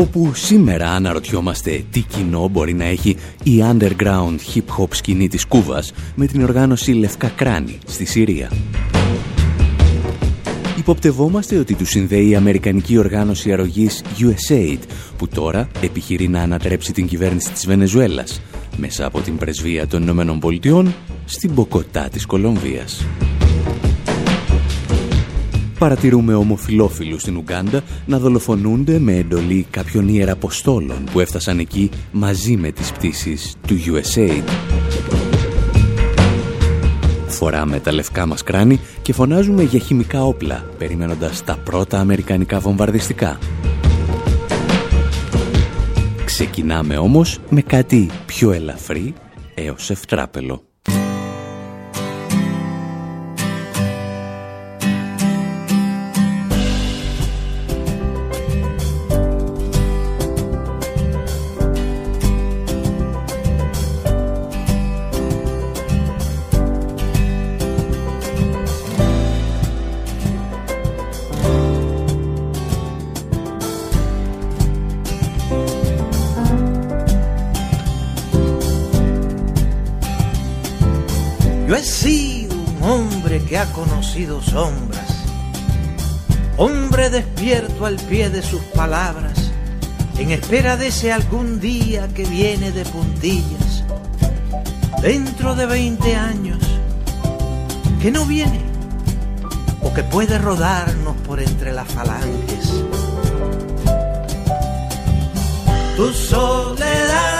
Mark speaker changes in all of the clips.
Speaker 1: Όπου σήμερα αναρωτιόμαστε τι κοινό μπορεί να έχει η underground hip-hop σκηνή της Κούβας με την οργάνωση Λευκά Κράνη στη Συρία. Υποπτευόμαστε ότι του συνδέει η Αμερικανική Οργάνωση Αρρωγής USAID, που τώρα επιχειρεί να ανατρέψει την κυβέρνηση της Βενεζουέλας, μέσα από την πρεσβεία των Ηνωμένων Πολιτειών στην Μποκοτά της Κολομβίας. Παρατηρούμε ομοφιλόφιλους στην Ουγκάντα να δολοφονούνται με εντολή κάποιων ιεραποστόλων που έφτασαν εκεί μαζί με τις πτήσεις του USAID. Φοράμε τα λευκά μας κράνη και φωνάζουμε για χημικά όπλα, περιμένοντας τα πρώτα αμερικανικά βομβαρδιστικά. Ξεκινάμε όμως με κάτι πιο ελαφρύ έως ευτράπελο.
Speaker 2: Sombras. Hombre despierto al pie de sus palabras, en espera de ese algún día que viene de puntillas, dentro de 20 años, que no viene o que puede rodarnos por entre las falanges. Tu soledad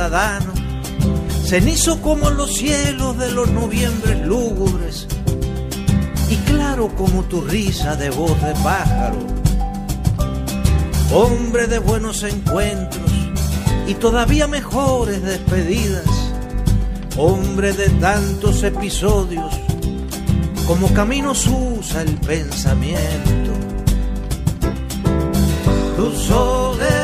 Speaker 2: ciudadano, cenizo como los cielos de los noviembres lúgubres, y claro como tu risa de voz de pájaro. Hombre de buenos encuentros y todavía mejores despedidas, hombre de tantos episodios como caminos usa el pensamiento. Tu soledad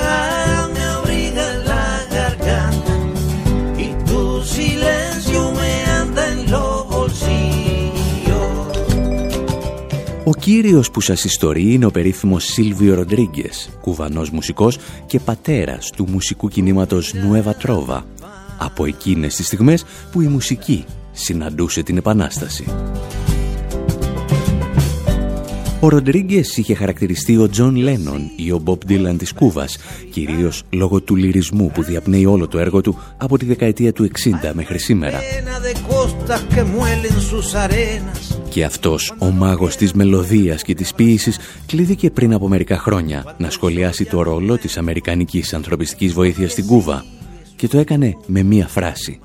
Speaker 2: silencio me anda en los bolsillos.
Speaker 1: Ο κύριος που σας ιστορεί είναι ο περίφημος Σίλβιο Ροντρίγκες, κουβανός μουσικός και πατέρας του μουσικού κινήματος Νουέβα Τρόβα, από εκείνες τις στιγμές που η μουσική συναντούσε την Επανάσταση. Ο Ροντρίγκες είχε χαρακτηριστεί ο Τζον Λένον ή ο Μπομπ Ντίλαν της Κούβας, κυρίως λόγω του λυρισμού που διαπνέει όλο το έργο του από τη δεκαετία του 60 μέχρι σήμερα. Και αυτός, ο μάγος της μελωδίας και της ποίησης, κλήθηκε πριν από μερικά χρόνια να σχολιάσει το ρόλο της Αμερικανικής ανθρωπιστικής βοήθειας στην Κούβα και το έκανε με μία φράση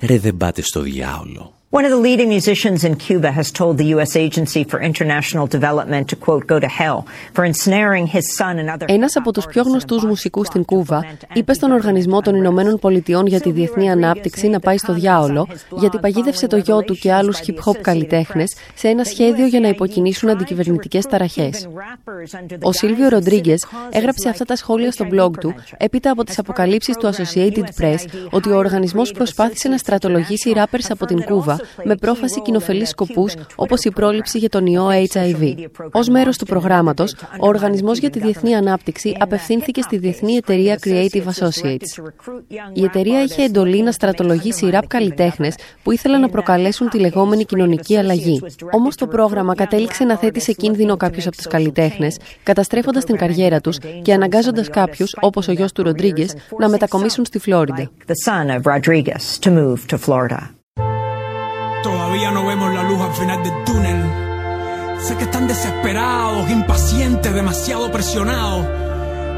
Speaker 1: «Ρε δεν πάτε στο διάολο».
Speaker 3: One of the leading musicians in Cuba has told the U.S. Agency for International Development to quote go to hell for ensnaring his son and other.
Speaker 4: Ένας από τους πιο γνωστούς μουσικούς στην Κούβα είπε στον Οργανισμό των Ηνωμένων Πολιτειών για τη Διεθνή Ανάπτυξη να πάει στο διάολο γιατί παγίδευσε το γιο του και άλλους hip-hop καλλιτέχνες σε ένα σχέδιο για να υποκινήσουν αντικυβερνητικές ταραχές. Ο Σίλβιο Ροντρίγκες έγραψε αυτά τα σχόλια στο blog του έπειτα από τις αποκαλύψεις του Associated Press ότι ο οργανισμός προσπάθησε να στρατολογήσει ράπερς από την Κούβα με πρόφαση κοινοφελή σκοπούς όπως η πρόληψη για τον ιό HIV. Ω μέρος του προγράμματος, ο Οργανισμός για τη Διεθνή Ανάπτυξη απευθύνθηκε στη Διεθνή Εταιρεία Creative Associates. Η εταιρεία είχε εντολή να στρατολογήσει ραπ καλλιτέχνες που ήθελαν να προκαλέσουν τη λεγόμενη κοινωνική αλλαγή. Όμως το πρόγραμμα κατέληξε να θέτει σε κίνδυνο κάποιους από τους καλλιτέχνες, καταστρέφοντας την καριέρα τους και αναγκάζοντας κάποιους, όπως ο γιος του Ροντρίγκες, να μετακομίσουν στη Φλόριντα.
Speaker 5: Todavía no vemos la luz al final del túnel. Sé que están desesperados, impacientes, demasiado presionados,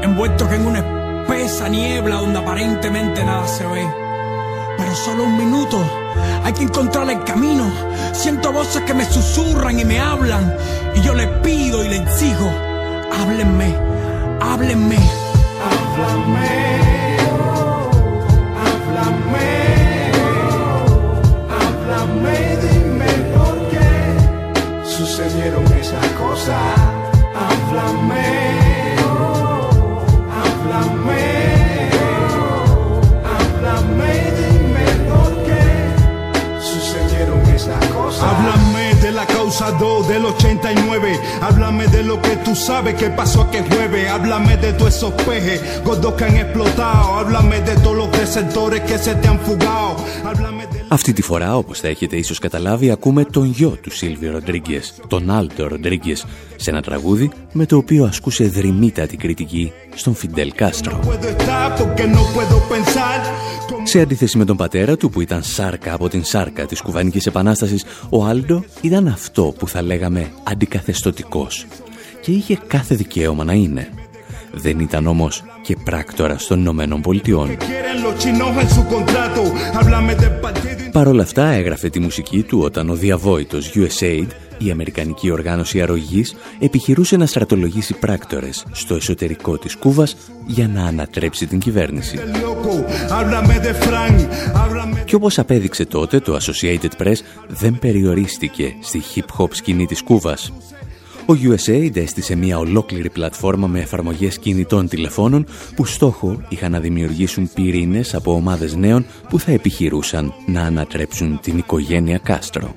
Speaker 5: envueltos en una espesa niebla donde aparentemente nada se ve. Pero solo un minuto, hay que encontrar el camino. Siento voces que me susurran y me hablan, y yo les pido y les exijo, háblenme, háblenme. Háblame.
Speaker 6: sucedieron del 89. Háblame de lo que tú sabes que pasó aquel jueves. Háblame de todos esos pejes gordos que han explotado. Háblame de todos los desertores que se te han fugado. Háblame
Speaker 1: Αυτή τη φορά, όπως θα έχετε ίσως καταλάβει, ακούμε τον γιο του Σίλβιο Ροντρίγκες, τον Άλντο Ροντρίγκες, σε ένα τραγούδι με το οποίο ασκούσε δριμύτατη κριτική στον Φιντέλ Κάστρο. Σε αντίθεση με τον πατέρα του που ήταν σάρκα από την σάρκα της κουβανικής επανάστασης, ο Άλντο ήταν αυτό που θα λέγαμε αντικαθεστοτικός και είχε κάθε δικαίωμα να είναι. Δεν ήταν όμως και πράκτορας των Ηνωμένων Πολιτειών. Παρ' όλα αυτά έγραφε τη μουσική του όταν ο διαβόητος USAID, η Αμερικανική Οργάνωση Αρρωγής, επιχειρούσε να στρατολογήσει πράκτορες στο εσωτερικό της Κούβας για να ανατρέψει την κυβέρνηση. Και όπως απέδειξε τότε το Associated Press δεν περιορίστηκε στη hip-hop σκηνή της Κούβας. Ο USAID έστησε μια ολόκληρη πλατφόρμα με εφαρμογές κινητών τηλεφώνων που στόχο είχαν να δημιουργήσουν πυρήνες από ομάδες νέων που θα επιχειρούσαν να ανατρέψουν την οικογένεια Κάστρο.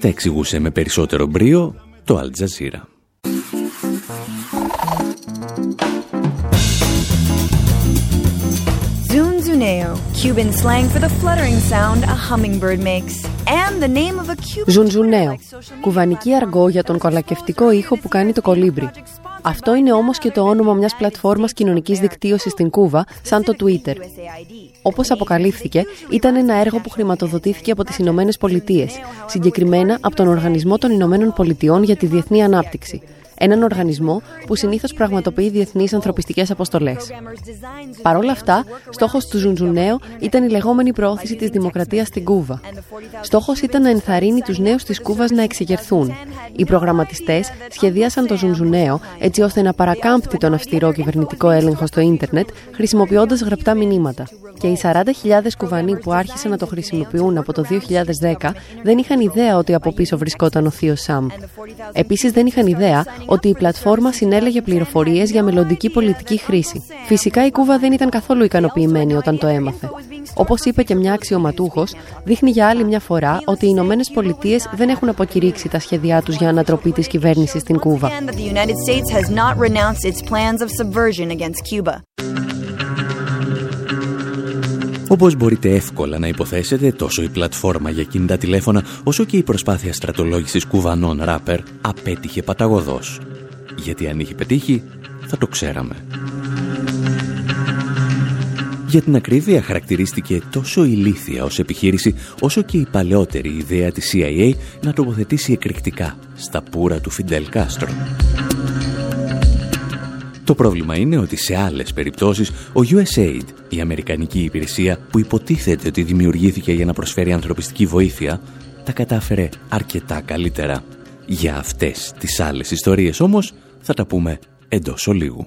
Speaker 1: Τα εξηγούσε με περισσότερο μπρίο το Al Jazeera. Cuban slang for the fluttering sound a hummingbird makes. And the name of a Cuban... Ζουνζουνέο, κουβανική αργό για τον κολακευτικό ήχο που κάνει το κολύμπρι. Αυτό είναι όμως και το όνομα μιας πλατφόρμας κοινωνικής δικτύωσης στην Κούβα, σαν το Twitter. Όπως αποκαλύφθηκε, ήταν ένα έργο που χρηματοδοτήθηκε από τις Ηνωμένες Πολιτείες, συγκεκριμένα από τον Οργανισμό των Ηνωμένων Πολιτειών για τη Διεθνή Ανάπτυξη, έναν οργανισμό που συνήθως πραγματοποιεί διεθνείς ανθρωπιστικές αποστολές. Παρ' όλα αυτά, στόχος του Ζουνζουνέο ήταν η λεγόμενη προώθηση της δημοκρατίας στην Κούβα. Στόχος ήταν να ενθαρρύνει τους νέους της Κούβας να εξεγερθούν. Οι προγραμματιστές σχεδίασαν το Ζουνζουνέο έτσι ώστε να παρακάμπτει τον αυστηρό κυβερνητικό έλεγχο στο ίντερνετ χρησιμοποιώντας γραπτά μηνύματα. Και οι 40.000 Κουβανοί που άρχισαν να το χρησιμοποιούν από το 2010 δεν είχαν ιδέα ότι από πίσω βρισκόταν ο θείος Σαμ. Επίσης δεν είχαν ιδέα ότι η πλατφόρμα συνέλεγε πληροφορίες για μελλοντική πολιτική χρήση. Φυσικά η Κούβα δεν ήταν καθόλου ικανοποιημένη όταν το έμαθε. Όπως είπε και μια αξιωματούχος, δείχνει για άλλη μια φορά ότι οι Ηνωμένες Πολιτείες δεν έχουν αποκηρύξει τα σχέδιά τους για ανατροπή της κυβέρνησης στην Κούβα. Όπως μπορείτε εύκολα να υποθέσετε, τόσο η πλατφόρμα για κινητά τηλέφωνα, όσο και η προσπάθεια στρατολόγησης κουβανών ράπερ απέτυχε παταγωδός. Γιατί αν είχε πετύχει, θα το ξέραμε. Για την ακρίβεια χαρακτηρίστηκε τόσο ηλίθια ως επιχείρηση, όσο και η παλαιότερη ιδέα της CIA να τοποθετήσει εκρηκτικά στα πουρα του Φιντέλ Κάστρο. Το πρόβλημα είναι ότι σε άλλες περιπτώσεις ο USAID, η Αμερικανική υπηρεσία που υποτίθεται ότι δημιουργήθηκε για να προσφέρει ανθρωπιστική βοήθεια, τα κατάφερε αρκετά καλύτερα. Για αυτές τις άλλες ιστορίες όμως θα τα πούμε εντός ολίγου.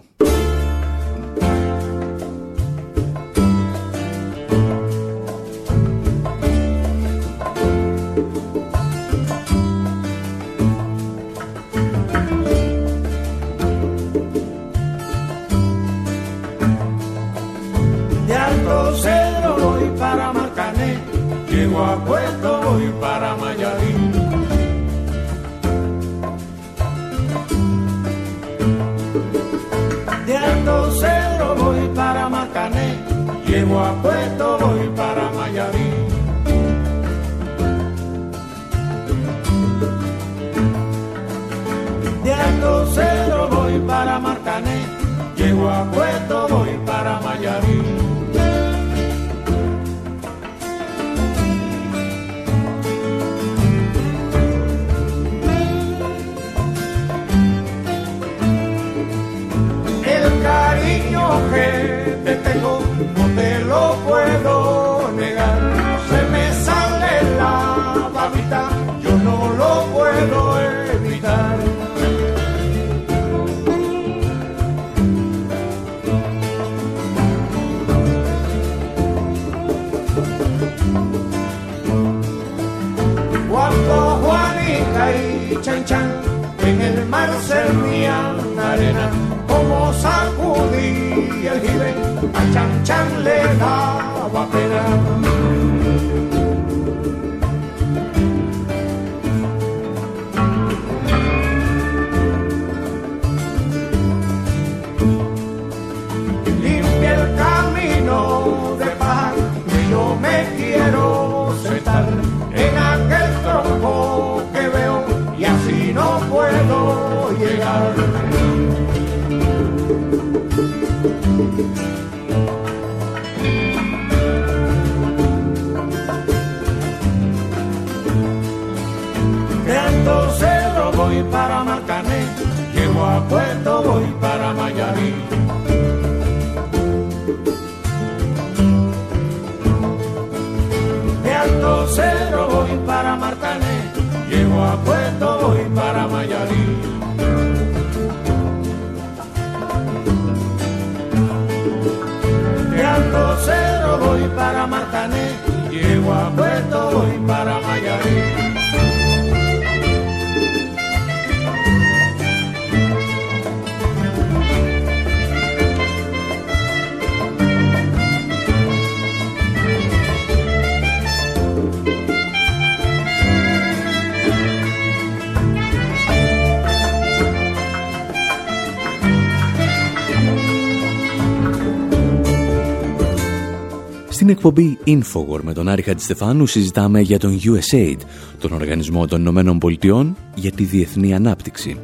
Speaker 1: Στην εκπομπή Infowar με τον Άρη Χατζηστεφάνου συζητάμε για τον USAID, τον Οργανισμό των Ηνωμένων Πολιτειών για τη Διεθνή Ανάπτυξη.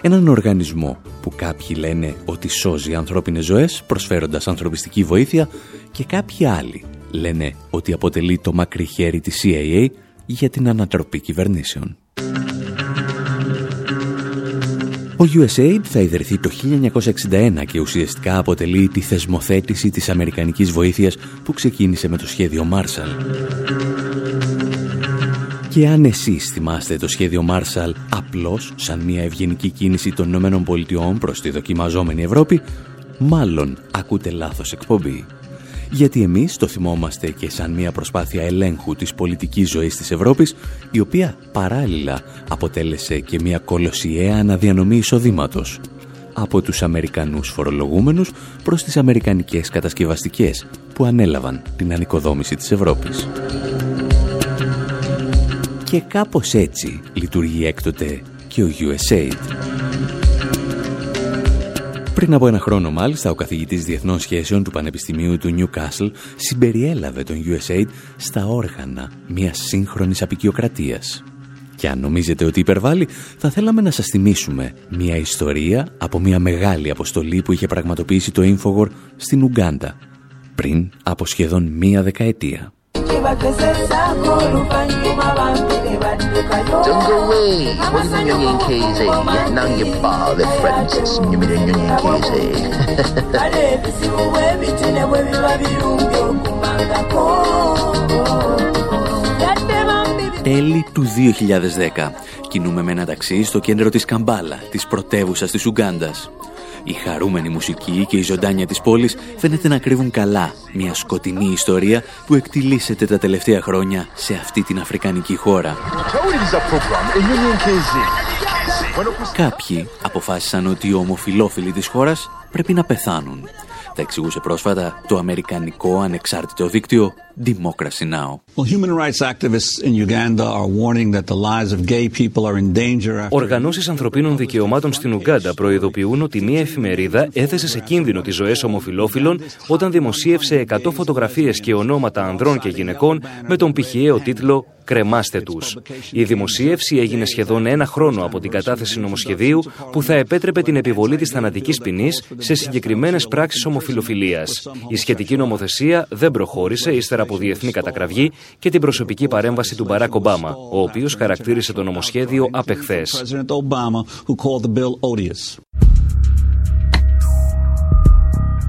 Speaker 1: Έναν οργανισμό που κάποιοι λένε ότι σώζει ανθρώπινες ζωές προσφέροντας ανθρωπιστική βοήθεια και κάποιοι άλλοι λένε ότι αποτελεί το μακρύ χέρι της CIA για την ανατροπή κυβερνήσεων. Ο USAID θα ιδρυθεί το 1961 και ουσιαστικά αποτελεί τη θεσμοθέτηση της αμερικανικής βοήθειας που ξεκίνησε με το σχέδιο Marshall. Και αν εσείς θυμάστε το σχέδιο Marshall απλώς σαν μια ευγενική κίνηση των ΗΠΑ προς τη δοκιμαζόμενη Ευρώπη, μάλλον ακούτε λάθος εκπομπή γιατί εμείς το θυμόμαστε και σαν μια προσπάθεια ελέγχου της πολιτικής ζωής της Ευρώπης, η οποία παράλληλα αποτέλεσε και μια κολοσιαία αναδιανομή εισοδήματος από τους Αμερικανούς φορολογούμενους προς τις Αμερικανικές κατασκευαστικές που ανέλαβαν την ανοικοδόμηση της Ευρώπης. Και κάπως έτσι λειτουργεί έκτοτε και ο USAID. Πριν από ένα χρόνο μάλιστα, ο καθηγητής διεθνών σχέσεων του Πανεπιστημίου του Newcastle συμπεριέλαβε τον USAID στα όργανα μιας σύγχρονης απεικιοκρατίας. Και αν νομίζετε ότι υπερβάλλει, θα θέλαμε να σας θυμίσουμε μια ιστορία από μια μεγάλη αποστολή που είχε πραγματοποιήσει το Infogor στην Ουγκάντα πριν από σχεδόν μία δεκαετία. Τέλη του 2010 κινούμε με ένα ταξί στο κέντρο της Καμπάλα, της πρωτεύουσας της Ουγκάντας. Η χαρούμενη μουσική και η ζωντάνια της πόλης φαίνεται να κρύβουν καλά μια σκοτεινή ιστορία που εκτιλήσεται τα τελευταία χρόνια σε αυτή την αφρικανική χώρα. Κάποιοι αποφάσισαν ότι οι ομοφιλόφιλοι της χώρας πρέπει να πεθάνουν. Τα εξηγούσε πρόσφατα το αμερικανικό ανεξάρτητο δίκτυο Democracy Now!
Speaker 7: Οργανώσεις ανθρωπίνων δικαιωμάτων στην Ουγκάντα προειδοποιούν ότι μια εφημερίδα έθεσε σε κίνδυνο τις ζωές ομοφιλόφιλων όταν δημοσίευσε 100 φωτογραφίες και ονόματα ανδρών και γυναικών με τον πηχιαίο τίτλο «Κρεμάστε τους». Η δημοσίευση έγινε σχεδόν ένα χρόνο από την κατάθεση νομοσχεδίου που θα επέτρεπε την επιβολή της θανατικής ποινής σε συγκεκριμένες πράξεις ομοφιλοφιλίας. Η σχετική νομοθεσία δεν προχώρησε ύστερα από διεθνή κατακραυγή και την προσωπική παρέμβαση του Μπαράκ Ομπάμα, ο οποίος χαρακτήρισε το νομοσχέδιο απεχθές.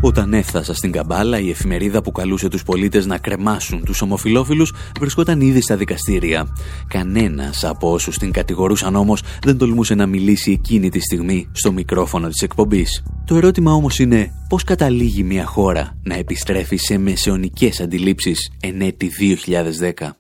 Speaker 1: Όταν έφτασα στην Καμπάλα, η εφημερίδα που καλούσε τους πολίτες να κρεμάσουν τους ομοφιλόφιλους βρισκόταν ήδη στα δικαστήρια. Κανένας από όσους την κατηγορούσαν όμως δεν τολμούσε να μιλήσει εκείνη τη στιγμή στο μικρόφωνο της εκπομπής. Το ερώτημα όμως είναι πώς καταλήγει μια χώρα να επιστρέφει σε μεσαιωνικές αντιλήψεις εν έτη 2010.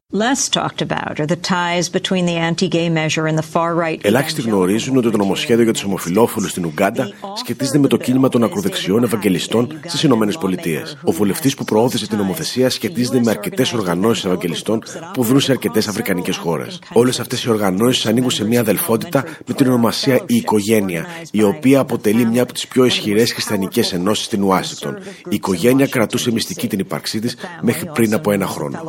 Speaker 8: Ελάχιστοι γνωρίζουν ότι το νομοσχέδιο για τους ομοφυλόφιλου στην Ουγγάντα σχετίζεται με το κίνημα των ακροδεξιών Ευαγγελιστών στις Ηνωμένες Πολιτείες. Ο βουλευτής που προώθησε την νομοθεσία σχετίζεται με αρκετές οργανώσεις Ευαγγελιστών που βρουν σε αρκετές Αφρικανικές χώρες. Όλες αυτές οι οργανώσεις ανήκουν σε μια αδελφότητα με την ονομασία Η Οικογένεια, η οποία αποτελεί μια από τις πιο ισχυρές χριστιανικές ενώσεις στην Ουάσιγκτον. Η οικογένεια κρατούσε μυστική την ύπαρξή της μέχρι πριν από ένα χρόνο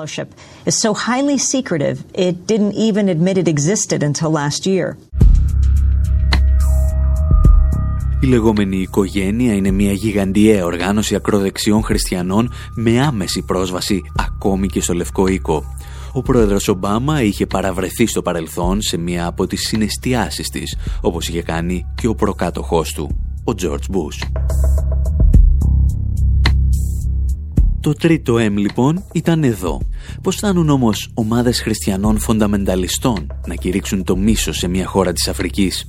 Speaker 8: highly secretive. It didn't even admit it existed until last year.
Speaker 1: Η λεγόμενη οικογένεια είναι μια γιγαντιαία οργάνωση ακροδεξιών χριστιανών με άμεση πρόσβαση ακόμη και στο Λευκό Οίκο. Ο πρόεδρος Ομπάμα είχε παραβρεθεί στο παρελθόν σε μια από τις συναισθιάσεις της, όπως είχε κάνει και ο προκάτοχός του, ο George Bush. Το τρίτο M λοιπόν ήταν εδώ. Πώς φτάνουν όμως ομάδες χριστιανών φονταμενταλιστών να κηρύξουν το μίσο σε μια χώρα της Αφρικής;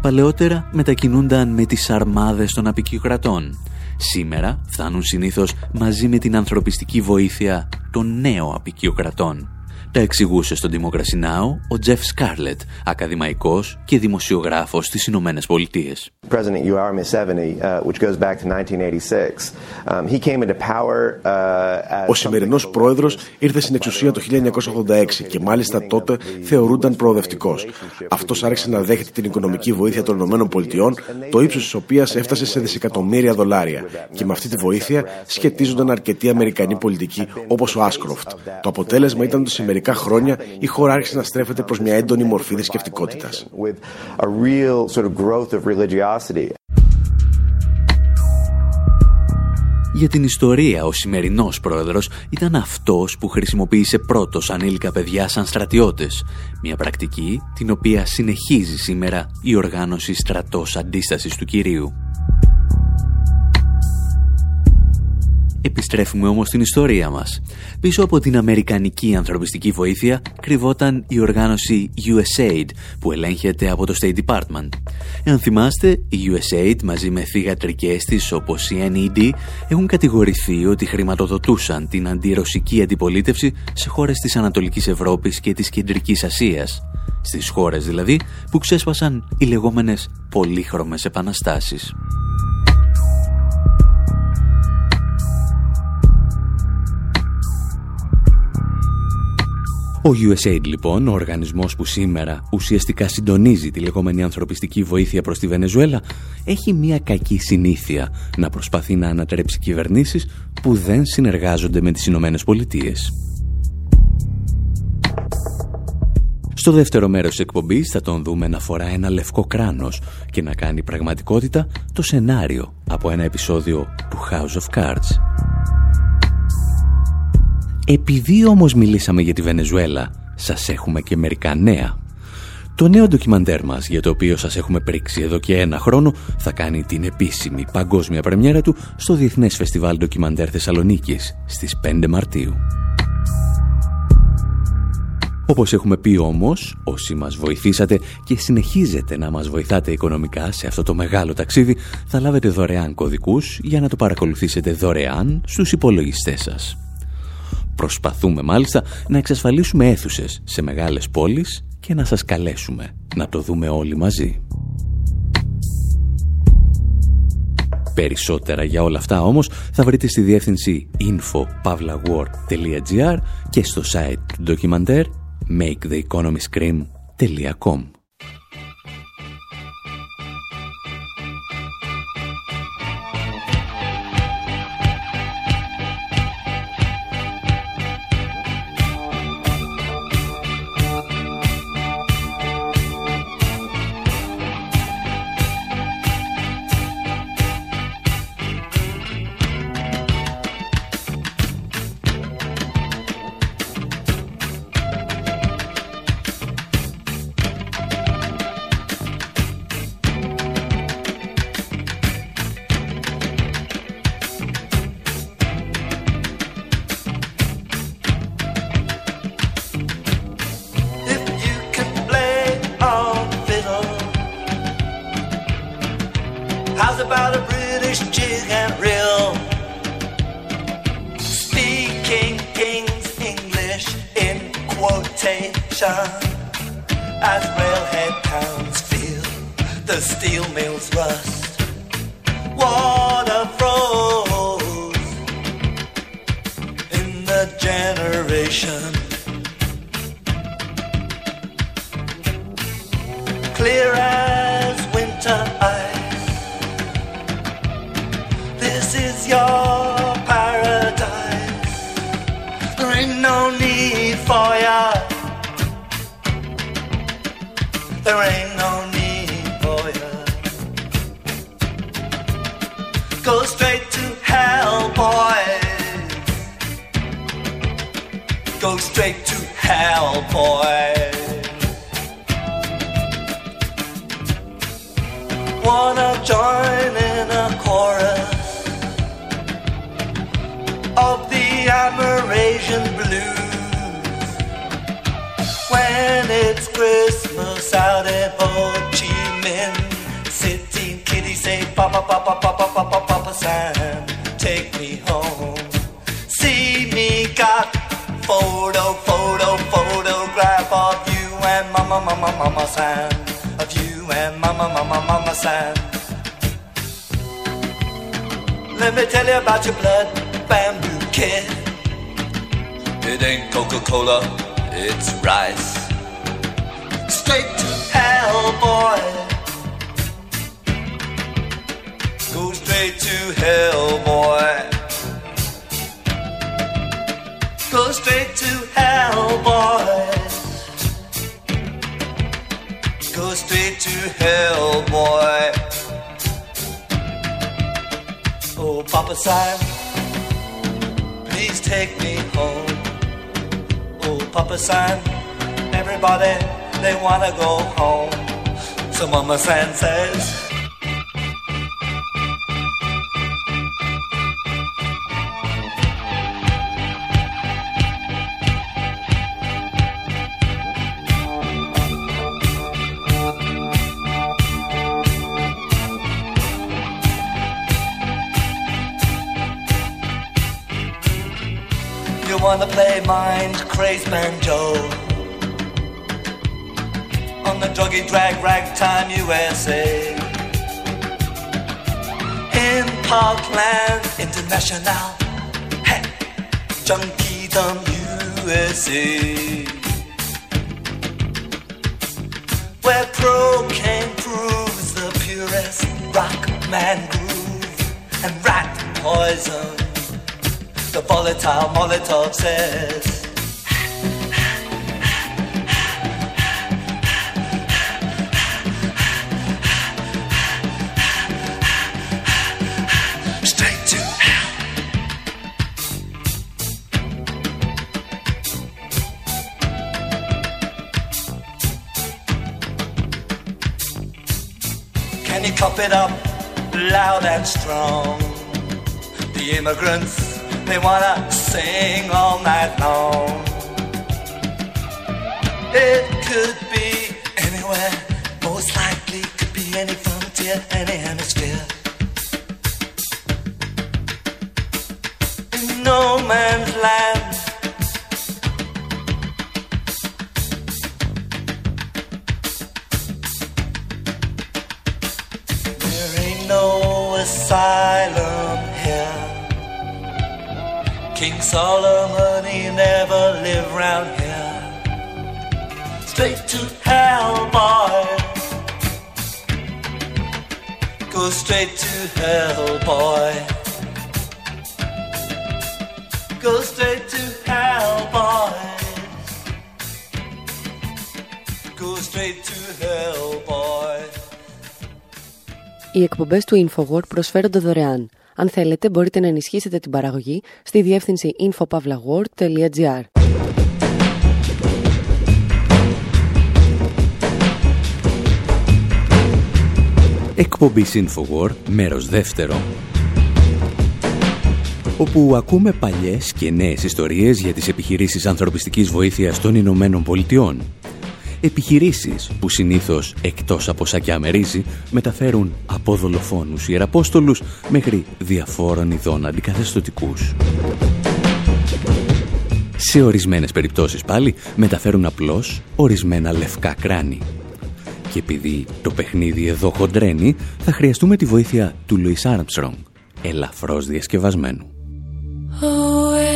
Speaker 1: Παλαιότερα μετακινούνταν με τις αρμάδες των απικιοκρατών. Σήμερα φτάνουν συνήθως μαζί με την ανθρωπιστική βοήθεια των νέων απικιοκρατών. Τα εξηγούσε στον Democracy Now! ο Τζεφ Σκάρλετ, ακαδημαϊκός και δημοσιογράφος στις Ηνωμένες Πολιτείες. President Yoweri Museveni, uh, which goes back to 1986. Um, he came into power uh, Ο σημερινός πρόεδρος ήρθε στην εξουσία το 1986 και μάλιστα τότε θεωρούνταν προοδευτικός. Αυτός άρχισε να δέχεται την οικονομική βοήθεια των ΗΠΑ, το ύψος της οποίας έφτασε σε δισεκατομμύρια δολάρια. Και με αυτή τη βοήθεια σχετίζονταν αρκετοί Αμερικανοί πολιτικοί όπως ο Άσκροφτ. Το αποτέλεσμα ήταν ότι σε μερικά χρόνια η χώρα άρχισε να στρέφεται προς μια έντονη μορφή θρησκευτικότητας. Για την ιστορία, ο σημερινός πρόεδρος ήταν αυτός που χρησιμοποίησε πρώτος ανήλικα παιδιά σαν στρατιώτες, μια πρακτική την οποία συνεχίζει σήμερα η οργάνωση στρατός αντίστασης του Κυρίου. Επιστρέφουμε όμως στην ιστορία μας. Πίσω από την Αμερικανική ανθρωπιστική βοήθεια κρυβόταν η οργάνωση USAID που ελέγχεται από το State Department. Εάν θυμάστε, η USAID μαζί με θηγατρικές της όπως η NED έχουν κατηγορηθεί ότι χρηματοδοτούσαν την αντιρωσική αντιπολίτευση σε χώρες της Ανατολικής Ευρώπης και της Κεντρικής Ασίας. Στις χώρες δηλαδή που ξέσπασαν οι λεγόμενες πολύχρωμες επαναστάσεις. Ο USAID λοιπόν, ο οργανισμός που σήμερα ουσιαστικά συντονίζει τη λεγόμενη ανθρωπιστική βοήθεια προς τη Βενεζουέλα, έχει μια κακή συνήθεια να προσπαθεί να ανατρέψει κυβερνήσεις που δεν συνεργάζονται με τις Ηνωμένες Πολιτείες. Στο δεύτερο μέρος της εκπομπής θα τον δούμε να φορά ένα λευκό κράνος και να κάνει πραγματικότητα το σενάριο από ένα επεισόδιο του House of Cards. Επειδή όμως μιλήσαμε για τη Βενεζουέλα, σας έχουμε και μερικά νέα. Το νέο ντοκιμαντέρ μας, για το οποίο σας έχουμε πρίξει εδώ και ένα χρόνο, θα κάνει την επίσημη παγκόσμια πρεμιέρα του στο Διεθνές Φεστιβάλ Ντοκιμαντέρ Θεσσαλονίκης στις 5 Μαρτίου. Όπως έχουμε πει όμως, όσοι μας βοηθήσατε και συνεχίζετε να μας βοηθάτε οικονομικά σε αυτό το μεγάλο ταξίδι, θα λάβετε δωρεάν κωδικούς για να το παρακολουθήσετε δωρεάν στους υπολογιστές σας. Προσπαθούμε μάλιστα να εξασφαλίσουμε αίθουσες σε μεγάλες πόλεις και να σας καλέσουμε να το δούμε όλοι μαζί. Περισσότερα για όλα αυτά όμως θα βρείτε στη διεύθυνση info.pavlawar.gr και στο site του ντοκιμαντέρ maketheeconomyscream.com
Speaker 9: destruction as railhead towns feel the steel mills rust. Water froze in the generation. Clear as winter ice. This is your paradise. There ain't no need for ya. There ain't no need for ya. Go straight to hell, boys. Go straight to hell, boys. Wanna join in a chorus of the Amerasian blues when it's Christmas out in Ho Chi Minh City. Kitty say, Papa, Papa, Papa, Papa, Papa Sam, take me home. See me got photo, photo, photograph of you and Mama, Mama, Mama Sam. Of you and Mama, Mama, Mama Sam. Let me tell you about your blood bamboo kid. It ain't Coca-Cola, it's rice. Straight to hell. Go straight to hell, boy. Go straight to hell, boy. Go straight to hell, boy. Oh, Papa Sam, please take me home. Oh, Papa San, everybody, they wanna go home. So Mama San says, You wanna play mind crazed banjo druggy drag ragtime USA in Parkland International, hey, Junkie Dumb USA, where cocaine proves the purest rock man groove and rat poison the volatile Molotov says. It up loud and strong? The immigrants they wanna sing all night long. It could be anywhere, most likely could be any frontier, any hemisphere. Solomon, he never lived round here. Straight to hell, boy. Go straight to hell, boy. Go straight to hell, boy. Go straight to hell, boy.
Speaker 10: Οι εκπομπές του InfoWord προσφέρονται δωρεάν. Αν θέλετε, μπορείτε να ενισχύσετε την παραγωγή στη διεύθυνση infopavlagor.gr.
Speaker 1: Εκπομπή Infowar, μέρος δεύτερο όπου ακούμε παλιές και νέες ιστορίες για τις επιχειρήσεις ανθρωπιστικής βοήθειας των Ηνωμένων Πολιτειών. Επιχειρήσεις που συνήθως, εκτός από σακιά μερίζει, μεταφέρουν από δολοφόνους ιεραπόστολους μέχρι διαφόρων ειδών αντικαθεστωτικούς. Σε ορισμένες περιπτώσεις πάλι μεταφέρουν απλώς ορισμένα λευκά κράνη. Και επειδή το παιχνίδι εδώ χοντρένει, θα χρειαστούμε τη βοήθεια του Λουίς Άρμστρονγκ, ελαφρώς διασκευασμένου. Oh,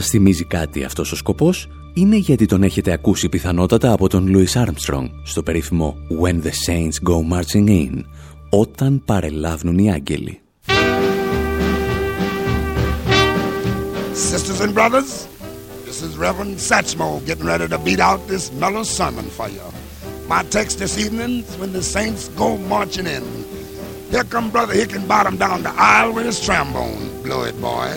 Speaker 1: σας θυμίζει κάτι αυτός ο σκοπός, είναι γιατί τον έχετε ακούσει πιθανότατα από τον Louis Armstrong στο περίφημο When the Saints Go Marching In, όταν παρελάβουν οι άγγελοι.
Speaker 11: Sisters and brothers, this is Reverend Satchmo getting ready to beat out this mellow sermon for you. My text this evening is when the saints go marching in. Here come Brother Hickenbottom down the aisle with his trombone. Blow it, boy.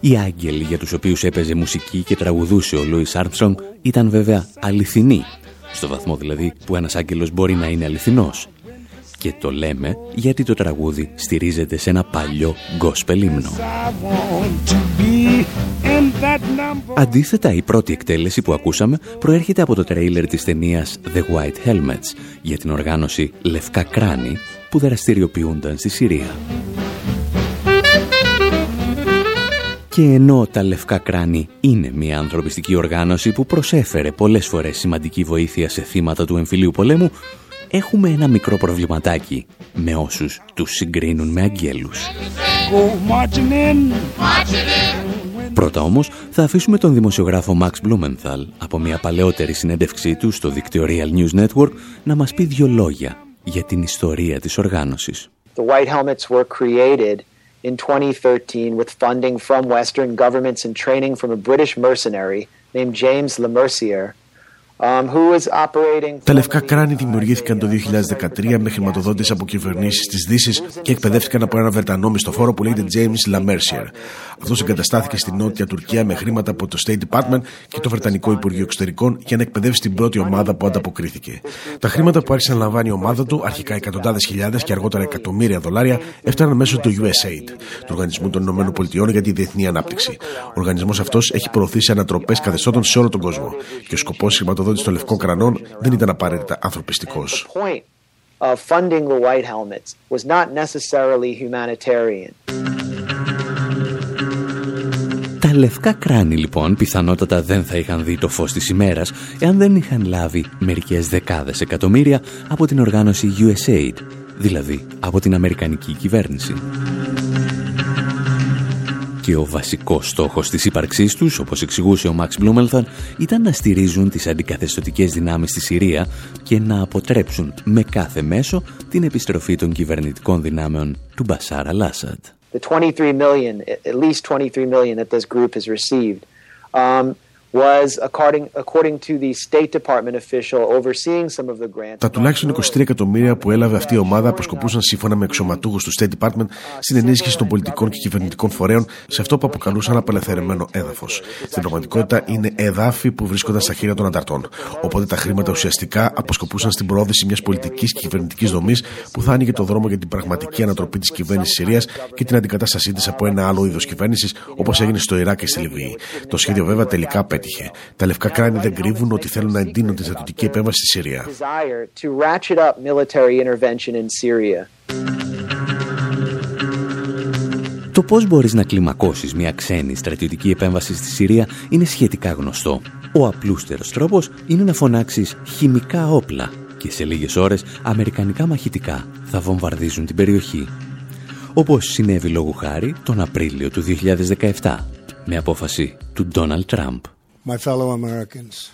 Speaker 1: Οι άγγελοι για τους οποίους έπαιζε μουσική και τραγουδούσε ο Λούις Άρμστρονγκ ήταν βέβαια αληθινοί, στο βαθμό δηλαδή που ένας άγγελος μπορεί να είναι αληθινός. Και το λέμε γιατί το τραγούδι στηρίζεται σε ένα παλιό gospel ύμνο. Αντίθετα, η πρώτη εκτέλεση που ακούσαμε προέρχεται από το τρέιλερ της ταινίας The White Helmets για την οργάνωση Λευκά Κράνη που δραστηριοποιούνταν στη Συρία. Και ενώ τα Λευκά Κράνη είναι μια ανθρωπιστική οργάνωση που προσέφερε πολλές φορές σημαντική βοήθεια σε θύματα του εμφυλίου πολέμου, έχουμε ένα μικρό προβληματάκι με όσους τους συγκρίνουν με αγγέλους. Πρώτα όμως θα αφήσουμε τον δημοσιογράφο Max Blumenthal από μια παλαιότερη συνέντευξή του στο δίκτυο Real News Network να μας πει δύο λόγια για την ιστορία της οργάνωσης.
Speaker 12: The White Helmets were created in 2013 with funding from Western governments and training from a British mercenary named James Lemercier,
Speaker 8: Τα λευκά κράνη δημιουργήθηκαν το 2013 με χρηματοδότηση από κυβερνήσεις της Δύσης και εκπαιδεύτηκαν από ένα Βρετανό μισθοφόρο που λέγεται James LaMercier. Αυτός εγκαταστάθηκε στη νότια Τουρκία με χρήματα από το State Department και το Βρετανικό Υπουργείο Εξωτερικών για να εκπαιδεύσει την πρώτη ομάδα που ανταποκρίθηκε. Τα χρήματα που άρχισε να λαμβάνει η ομάδα του, αρχικά εκατοντάδες χιλιάδες και αργότερα εκατομμύρια δολάρια, έφταναν μέσω του USAID, του Οργανισμού των Ηνωμένων Πολιτειών για τη Διεθνή Ανάπτυξη. Ο οργανισμός αυτός έχει προωθήσει ανατροπές καθεστώτων σε όλο τον κόσμο. Και ο σκοπός της χρηματοδότηση των λευκών κρανών δεν ήταν απαραίτητα ανθρωπιστικός.
Speaker 12: point of funding the White Helmets was not necessarily humanitarian.
Speaker 1: Τα λευκά κράνη λοιπόν πιθανότατα δεν θα είχαν δει το φως της ημέρας εάν δεν είχαν λάβει μερικές δεκάδες εκατομμύρια από την οργάνωση USAID, δηλαδή από την Αμερικανική κυβέρνηση. Και ο βασικός στόχος της ύπαρξής τους, όπως εξηγούσε ο Μαξ Μπλούμελθαν, ήταν να στηρίζουν τις αντικαθεστωτικές δυνάμεις στη Συρία και να αποτρέψουν με κάθε μέσο την επιστροφή των κυβερνητικών δυνάμεων του Μπασάρα Λάσαντ.
Speaker 12: The 23 million, at least 23 million that this group has received, um,
Speaker 8: Τα τουλάχιστον 23 εκατομμύρια που έλαβε αυτή η ομάδα προσκοπούσαν σύμφωνα με εξωματούχους του State Department στην ενίσχυση των πολιτικών και κυβερνητικών φορέων σε αυτό που αποκαλούσαν απελευθερωμένο έδαφος. Στην πραγματικότητα είναι εδάφη που βρίσκονταν στα χέρια των ανταρτών. Οπότε τα χρήματα ουσιαστικά αποσκοπούσαν στην προώθηση μιας πολιτικής και κυβερνητικής δομής που θα άνοιγε το δρόμο για την πραγματική ανατροπή της κυβέρνησης Συρίας και την αντικατάστασή της από ένα άλλο είδος κυβέρνησης όπως έγινε στο Ιράκ και στη Λιβύη. Το σχέδιο βέβαια τελικά πέτυχε. Τα λευκά κράνη δεν κρύβουν ότι θέλουν να εντείνουν τη στρατιωτική επέμβαση στη Συρία.
Speaker 1: Το πώς μπορείς να κλιμακώσεις μια ξένη στρατιωτική επέμβαση στη Συρία είναι σχετικά γνωστό. Ο απλούστερος τρόπος είναι να φωνάξεις χημικά όπλα και σε λίγες ώρες αμερικανικά μαχητικά θα βομβαρδίζουν την περιοχή. Όπως συνέβη λόγου χάρη τον Απρίλιο του 2017 με απόφαση του Ντόναλτ Τραμπ.
Speaker 13: My fellow Americans,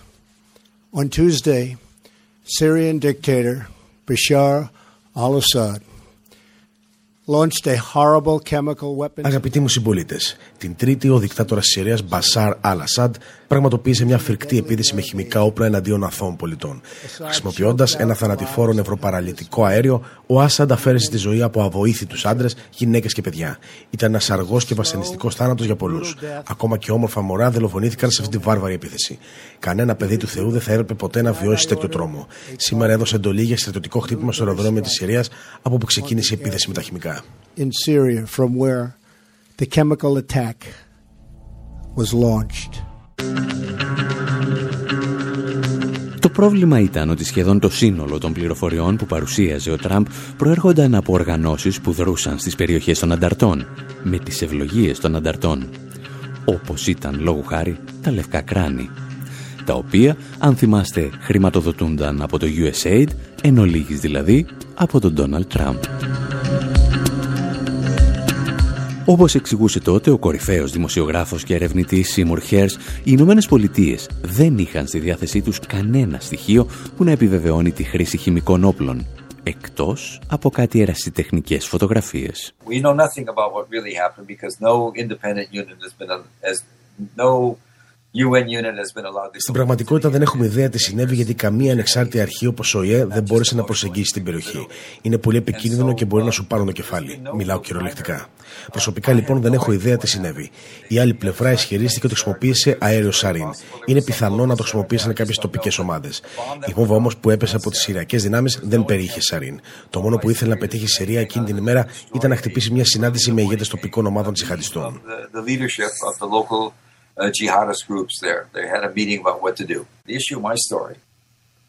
Speaker 13: on Tuesday, Syrian dictator Bashar al-Assad
Speaker 8: Αγαπητοί μου συμπολίτε, την Τρίτη ο δικτάτορα τη Συρία Μπασάρ Αλ Ασάντ πραγματοποίησε μια φρικτή επίθεση με χημικά όπλα εναντίον αθώων πολιτών. Χρησιμοποιώντας ένα θανατηφόρο νευροπαραλυτικό αέριο, ο Άσαντ αφαίρεσε τη ζωή από αβοήθητους άντρες, γυναίκες και παιδιά. Ήταν ένας αργός και βασανιστικός θάνατος για πολλούς. Ακόμα και όμορφα μωρά δολοφονήθηκαν σε αυτή τη βάρβαρη επίθεση. Κανένα παιδί του Θεού δεν θα έπρεπε ποτέ να βιώσει τέτοιο τρόμο. Σήμερα έδωσε εντολή για στρατιωτικό χτύπημα στο αεροδρόμιο της Συρίας από όπου ξεκίνησε η επίθεση με τα χημικά.
Speaker 13: In Syria, from where the chemical attack was launched.
Speaker 1: Το πρόβλημα ήταν ότι σχεδόν το σύνολο των πληροφοριών που παρουσίαζε ο Τραμπ προέρχονταν από οργανώσεις που δρούσαν στις περιοχές των ανταρτών, με τις ευλογίες των ανταρτών, όπως ήταν λόγου χάρη τα λευκά κράνη, τα οποία, αν θυμάστε, χρηματοδοτούνταν από το USAID, εν ολίγης δηλαδή από τον Donald Τραμπ. Όπως εξηγούσε τότε ο κορυφαίος δημοσιογράφος και ερευνητής Σίμουρ Χέρς, οι Ηνωμένες Πολιτείες δεν είχαν στη διάθεσή τους κανένα στοιχείο που να επιβεβαιώνει τη χρήση χημικών όπλων, εκτός από κάτι ερασιτεχνικές φωτογραφίες. We know nothing about what really happened because no independent unit has been, has no στην πραγματικότητα δεν έχουμε ιδέα τι συνέβη γιατί καμία ανεξάρτητη αρχή όπως ο ΙΕ δεν μπόρεσε να προσεγγίσει την περιοχή. Είναι πολύ επικίνδυνο και μπορεί να σου πάρουν το κεφάλι. Μιλάω κυριολεκτικά. Προσωπικά λοιπόν δεν έχω ιδέα τι συνέβη. Η άλλη πλευρά ισχυρίστηκε ότι χρησιμοποίησε αέριο σαρίν. Είναι πιθανό να το χρησιμοποίησαν κάποιες τοπικές ομάδες. Η βόμβα όμως που έπεσε από τις Συριακέ δυνάμεις δεν περιείχε σαρίν. Το μόνο που ήθελε να πετύχει η Συρία εκείνη την ημέρα ήταν να χτυπήσει μια συνάντηση με ηγέτες τοπικών ομάδων τζιχαντιστών uh, jihadist groups there. They had a meeting about what to do. The issue of my story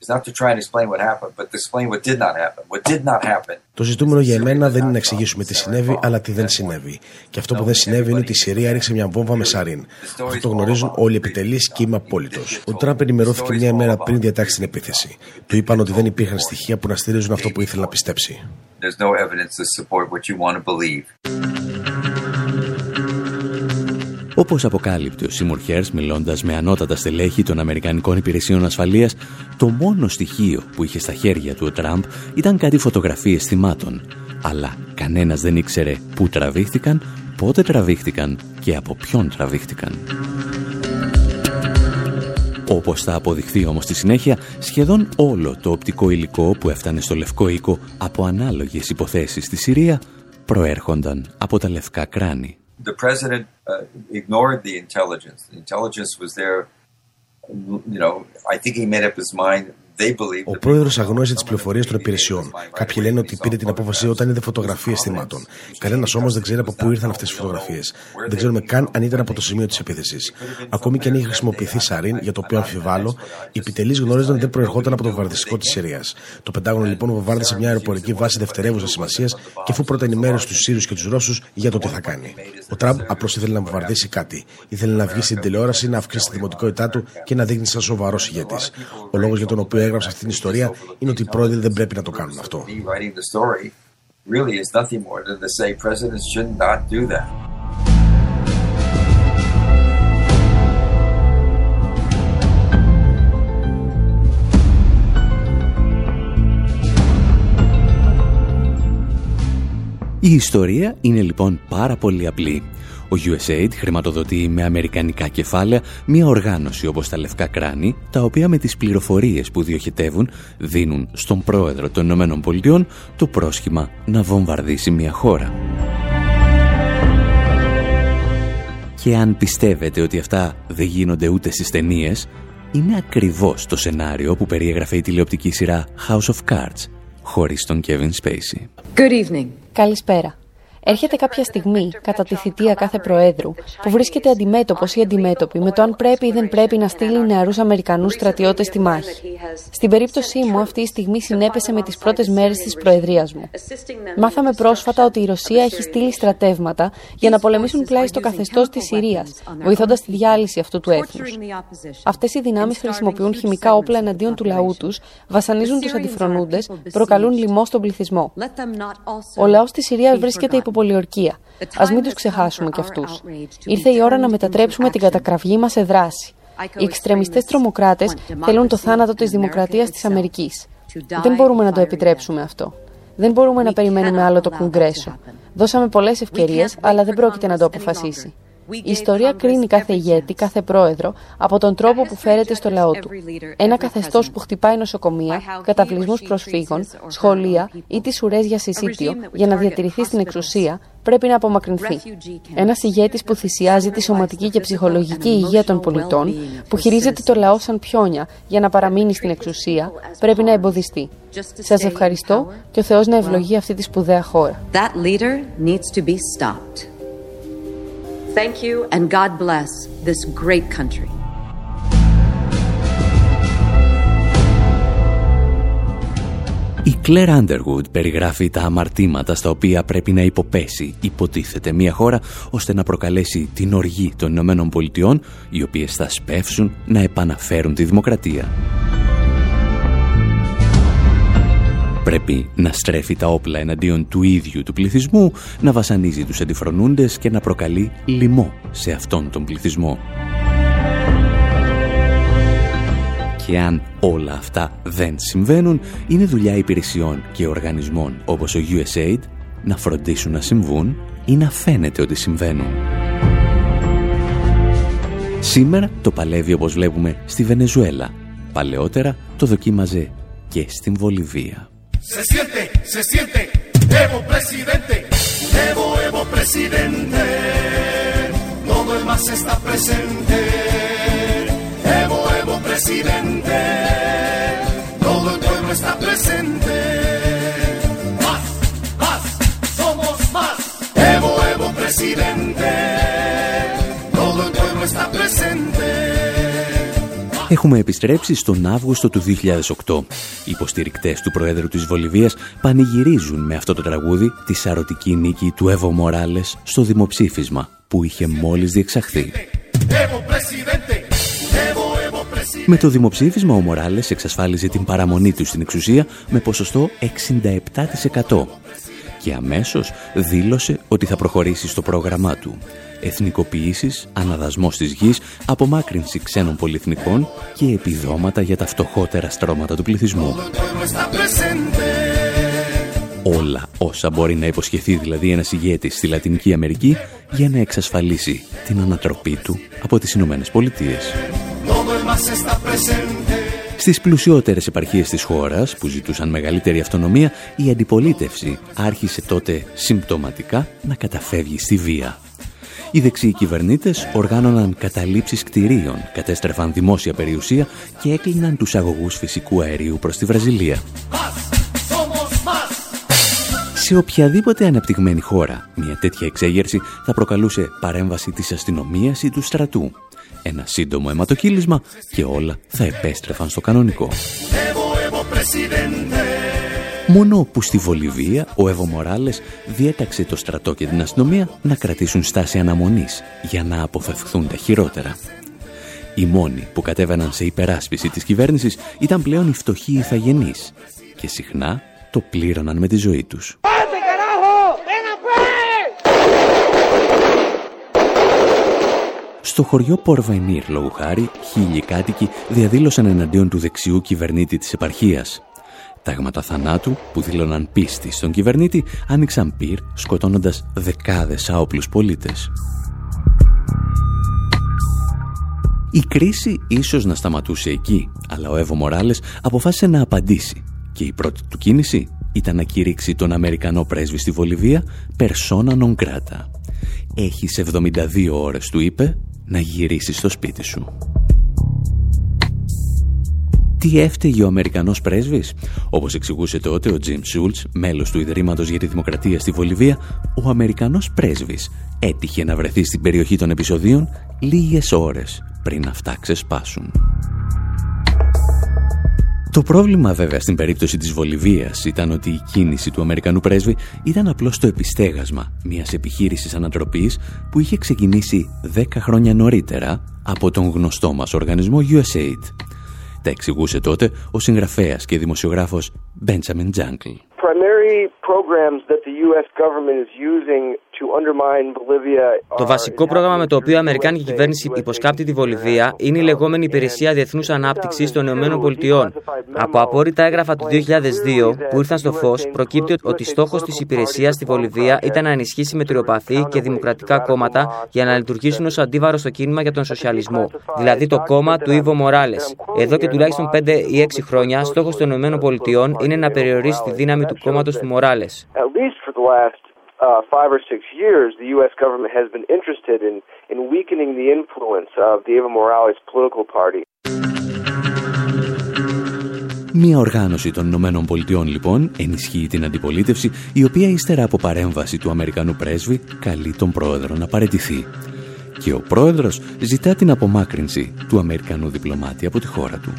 Speaker 1: is not to try and explain what happened, but to explain what did not happen. What did not happen. Το ζητούμενο για εμένα δεν είναι να εξηγήσουμε τι συνέβη, αλλά τι δεν συνέβη. Και αυτό που δεν συνέβη είναι ότι η Συρία έριξε μια βόμβα με σαρίν. Αυτό το γνωρίζουν όλοι οι επιτελείς και είμαι απόλυτος. Ο Τραμπ ενημερώθηκε μια μέρα πριν διατάξει την επίθεση. Του είπαν ότι δεν υπήρχαν στοιχεία που να στηρίζουν αυτό που ήθελε να πιστέψει. Όπως αποκάλυπτε ο Σίμουρ Χέρς μιλώντας με ανώτατα στελέχη των Αμερικανικών Υπηρεσιών Ασφαλείας, το μόνο στοιχείο που είχε στα χέρια του ο Τραμπ ήταν κάτι φωτογραφίες θυμάτων. Αλλά κανένας δεν ήξερε πού τραβήχτηκαν, πότε τραβήχτηκαν και από ποιον τραβήχτηκαν. Όπως θα αποδειχθεί όμως στη συνέχεια, σχεδόν όλο το οπτικό υλικό που έφτανε στο Λευκό Οίκο από ανάλογες υποθέσεις στη Συρία προέρχονταν από τα λευκά κράνη the president uh, ignored the intelligence. The intelligence was there. You know, I think he made up his mind Ο πρόεδρος αγνώρισε τις πληροφορίες των υπηρεσιών. Κάποιοι λένε ότι πήρε την απόφαση όταν είδε φωτογραφίες θυμάτων. Κανένας όμως δεν ξέρει από πού ήρθαν αυτές οι φωτογραφίες. Δεν ξέρουμε καν αν ήταν από το σημείο της επίθεσης. Ακόμη και αν είχε χρησιμοποιηθεί σαρίν, για το οποίο αμφιβάλλω, οι επιτελείς γνώριζαν ότι δεν προερχόταν από το βομβαρδιστικό της Συρίας. Το Πεντάγωνο λοιπόν βομβάρδισε μια αεροπορική βάση δευτερεύουσας σημασίας και αφού πρώτα ενημέρωσε τους Σύριους και τους Ρώσους για το τι θα κάνει. Ο Τραμπ απλώς ήθελε να βομβαρδίσει κάτι. Ήθελε να βγει στην τηλεόραση, να αυξήσει τη δημοτικότητά του και να δείχνει σαν σοβαρό ηγέτη. Ο λόγο για τον οποίο έγραψε αυτή την ιστορία είναι ότι οι πρόεδροι δεν πρέπει να το κάνουν αυτό. Η ιστορία είναι λοιπόν πάρα πολύ απλή. Ο USAID χρηματοδοτεί με αμερικανικά κεφάλαια μια οργάνωση όπως τα Λευκά Κράνη, τα οποία με τις πληροφορίες που διοχετεύουν δίνουν στον πρόεδρο των Ηνωμένων Πολιτειών το πρόσχημα να βομβαρδίσει μια χώρα. Και αν πιστεύετε ότι αυτά δεν γίνονται ούτε στις ταινίες, είναι ακριβώς το σενάριο που περιέγραφε η τηλεοπτική σειρά House of Cards, χωρίς τον Kevin Spacey.
Speaker 10: Good evening. Καλησπέρα. Έρχεται κάποια στιγμή, κατά τη θητεία κάθε Προέδρου, που βρίσκεται αντιμέτωπος ή αντιμέτωπη με το αν πρέπει ή δεν πρέπει να στείλει νεαρούς Αμερικανούς στρατιώτες στη μάχη. Στην περίπτωσή μου, αυτή η στιγμή συνέπεσε με τις πρώτες μέρες της Προεδρίας μου. Μάθαμε πρόσφατα ότι η Ρωσία έχει στείλει στρατεύματα για να πολεμήσουν πλάι στο καθεστώς της Συρίας, βοηθώντας τη διάλυση αυτού του έθνους. Αυτές οι δυνάμεις χρησιμοποιούν χημικά όπλα εναντίον του λαού τους, βασανίζουν τους αντιφρονούντες, προκαλούν λοιμό στον πληθυσμό. Ο λαός της Συρίας βρίσκεται υπό πολιορκία. Α μην τους ξεχάσουμε κι αυτούς. Ήρθε η ώρα να μετατρέψουμε την κατακραυγή μας σε δράση. Οι εξτρεμιστές τρομοκράτες θέλουν το θάνατο της δημοκρατίας της Αμερικής. Δεν μπορούμε να το επιτρέψουμε αυτό. Δεν μπορούμε να περιμένουμε άλλο το Κογκρέσο. Δώσαμε πολλές ευκαιρίες, αλλά δεν πρόκειται να το αποφασίσει. Η ιστορία κρίνει κάθε ηγέτη, κάθε πρόεδρο από τον τρόπο που φέρεται στο λαό του. Ένα καθεστώς που χτυπάει νοσοκομεία, καταβλισμούς προσφύγων, σχολεία ή τις ουρές για συσίτιο για να διατηρηθεί στην εξουσία πρέπει να απομακρυνθεί. Ένας ηγέτης που θυσιάζει τη σωματική και ψυχολογική υγεία των πολιτών, που χειρίζεται το λαό σαν πιόνια για να παραμείνει στην εξουσία, πρέπει να εμποδιστεί. Σας ευχαριστώ και ο Θεός να ευλογεί αυτή τη σπουδαία χώρα.
Speaker 14: Thank you and God bless this great country.
Speaker 1: Η Κλέρ Άντεργουτ περιγράφει τα αμαρτήματα στα οποία πρέπει να υποπέσει, υποτίθεται, μια χώρα ώστε να προκαλέσει την οργή των Ηνωμένων Πολιτειών, οι οποίες θα σπεύσουν να επαναφέρουν τη δημοκρατία. Πρέπει να στρέφει τα όπλα εναντίον του ίδιου του πληθυσμού, να βασανίζει τους αντιφρονούντες και να προκαλεί λοιμό σε αυτόν τον πληθυσμό. Και αν όλα αυτά δεν συμβαίνουν, είναι δουλειά υπηρεσιών και οργανισμών όπως ο USAID να φροντίσουν να συμβούν ή να φαίνεται ότι συμβαίνουν. Σήμερα το παλεύει όπως βλέπουμε στη Βενεζουέλα. Παλαιότερα το δοκίμαζε και στην Βολιβία.
Speaker 15: Se siente, se siente, Evo presidente, Evo, Evo presidente, todo el más está presente,
Speaker 1: Έχουμε επιστρέψει στον Αύγουστο του 2008. Οι υποστηρικτές του Προέδρου της Βολιβίας πανηγυρίζουν με αυτό το τραγούδι τη σαρωτική νίκη του Εύω Μοράλες στο δημοψήφισμα που είχε μόλις διεξαχθεί. Με το δημοψήφισμα ο Μοράλες εξασφάλιζε την παραμονή του στην εξουσία με ποσοστό 67% και αμέσως δήλωσε ότι θα προχωρήσει στο πρόγραμμά του εθνικοποιήσεις, αναδασμός της γης, απομάκρυνση ξένων πολυεθνικών και επιδόματα για τα φτωχότερα στρώματα του πληθυσμού. Όλα όσα μπορεί να υποσχεθεί δηλαδή ένας ηγέτης στη Λατινική Αμερική για να εξασφαλίσει την ανατροπή του από τις Ηνωμένες Πολιτείες. Στις πλουσιότερες επαρχίες της χώρας που ζητούσαν μεγαλύτερη αυτονομία, η αντιπολίτευση άρχισε τότε συμπτωματικά να καταφεύγει στη βία. Οι δεξιοί κυβερνήτες οργάνωναν καταλήψεις κτηρίων, κατέστρεφαν δημόσια περιουσία και έκλειναν τους αγωγούς φυσικού αερίου προς τη Βραζιλία. Σε οποιαδήποτε αναπτυγμένη χώρα, μια τέτοια εξέγερση θα προκαλούσε παρέμβαση της αστυνομίας ή του στρατού. Ένα σύντομο αιματοκύλισμα και όλα θα επέστρεφαν στο κανονικό. Μόνο που στη Βολιβία ο Εύω Μοράλες διέταξε το στρατό και την αστυνομία να κρατήσουν στάση αναμονής για να αποφευχθούν τα χειρότερα. Οι μόνοι που κατέβαιναν σε υπεράσπιση της κυβέρνησης ήταν πλέον οι φτωχοί ηθαγενείς και συχνά το πλήρωναν με τη ζωή τους. Στο χωριό Πορβενίρ, λόγου χάρη, χίλιοι κάτοικοι διαδήλωσαν εναντίον του δεξιού κυβερνήτη της επαρχίας τάγματα θανάτου που δήλωναν πίστη στον κυβερνήτη άνοιξαν πυρ σκοτώνοντας δεκάδες άοπλους πολίτες. Η κρίση ίσως να σταματούσε εκεί, αλλά ο Εύω Μοράλες αποφάσισε να απαντήσει και η πρώτη του κίνηση ήταν να κηρύξει τον Αμερικανό πρέσβη στη Βολιβία persona non grata. Έχεις 72 ώρες, του είπε, να γυρίσεις στο σπίτι σου. Τι έφταιγε ο Αμερικανός πρέσβης; Όπως εξηγούσε τότε ο Τζιμ Σούλτς, μέλος του Ιδρύματος για τη Δημοκρατία στη Βολιβία, ο Αμερικανός πρέσβης έτυχε να βρεθεί στην περιοχή των επεισοδίων λίγες ώρες πριν αυτά ξεσπάσουν. Το πρόβλημα βέβαια στην περίπτωση της Βολιβίας ήταν ότι η κίνηση του Αμερικανού πρέσβη ήταν απλώς το επιστέγασμα μιας επιχείρησης ανατροπής που είχε ξεκινήσει 10 χρόνια νωρίτερα από τον γνωστό μας οργανισμό USAID. Τα εξηγούσε τότε ο συγγραφέας και δημοσιογράφος Benjamin Jungle.
Speaker 16: Το βασικό πρόγραμμα με το οποίο η Αμερικάνικη κυβέρνηση υποσκάπτει τη Βολιβία είναι η λεγόμενη Υπηρεσία Διεθνούς Ανάπτυξης των Ηνωμένων Πολιτειών. Από απόρριτα έγγραφα του 2002 που ήρθαν στο φως, προκύπτει ότι στόχος της υπηρεσίας στη Βολιβία ήταν να ενισχύσει μετριοπαθή και δημοκρατικά κόμματα για να λειτουργήσουν ως αντίβαρο στο κίνημα για τον σοσιαλισμό, δηλαδή το κόμμα του Ιβο Μοράλες. Εδώ και τουλάχιστον 5 ή 6 χρόνια, στόχος των ΗΠΑ είναι να περιορίσει τη δύναμη του κόμματος του Μοράλες uh, five or six years, the U.S. government has been interested in, in weakening the influence of the Evo Morales political party.
Speaker 1: Μία οργάνωση των Ηνωμένων Πολιτειών λοιπόν ενισχύει την αντιπολίτευση η οποία ύστερα από παρέμβαση του Αμερικανού πρέσβη καλεί τον πρόεδρο να παραιτηθεί. Και ο πρόεδρος ζητά την απομάκρυνση του Αμερικανού διπλωμάτη από τη χώρα του.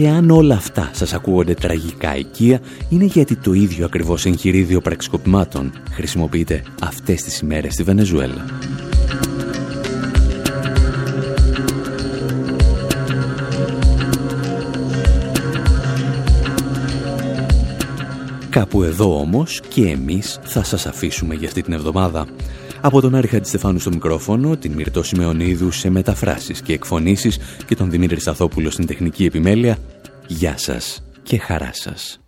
Speaker 1: Και αν όλα αυτά σας ακούγονται τραγικά οικεία, είναι γιατί το ίδιο ακριβώς εγχειρίδιο πραξικοπημάτων χρησιμοποιείται αυτές τις ημέρες στη Βενεζουέλα. Κάπου εδώ όμως και εμείς θα σας αφήσουμε για αυτή την εβδομάδα. Από τον Άρη Χατζηστεφάνου στο μικρόφωνο, την Μυρτώ Σιμεωνίδου σε μεταφράσεις και εκφωνήσεις και τον Δημήτρη Σταθόπουλο στην τεχνική επιμέλεια, γεια σας και χαρά σας.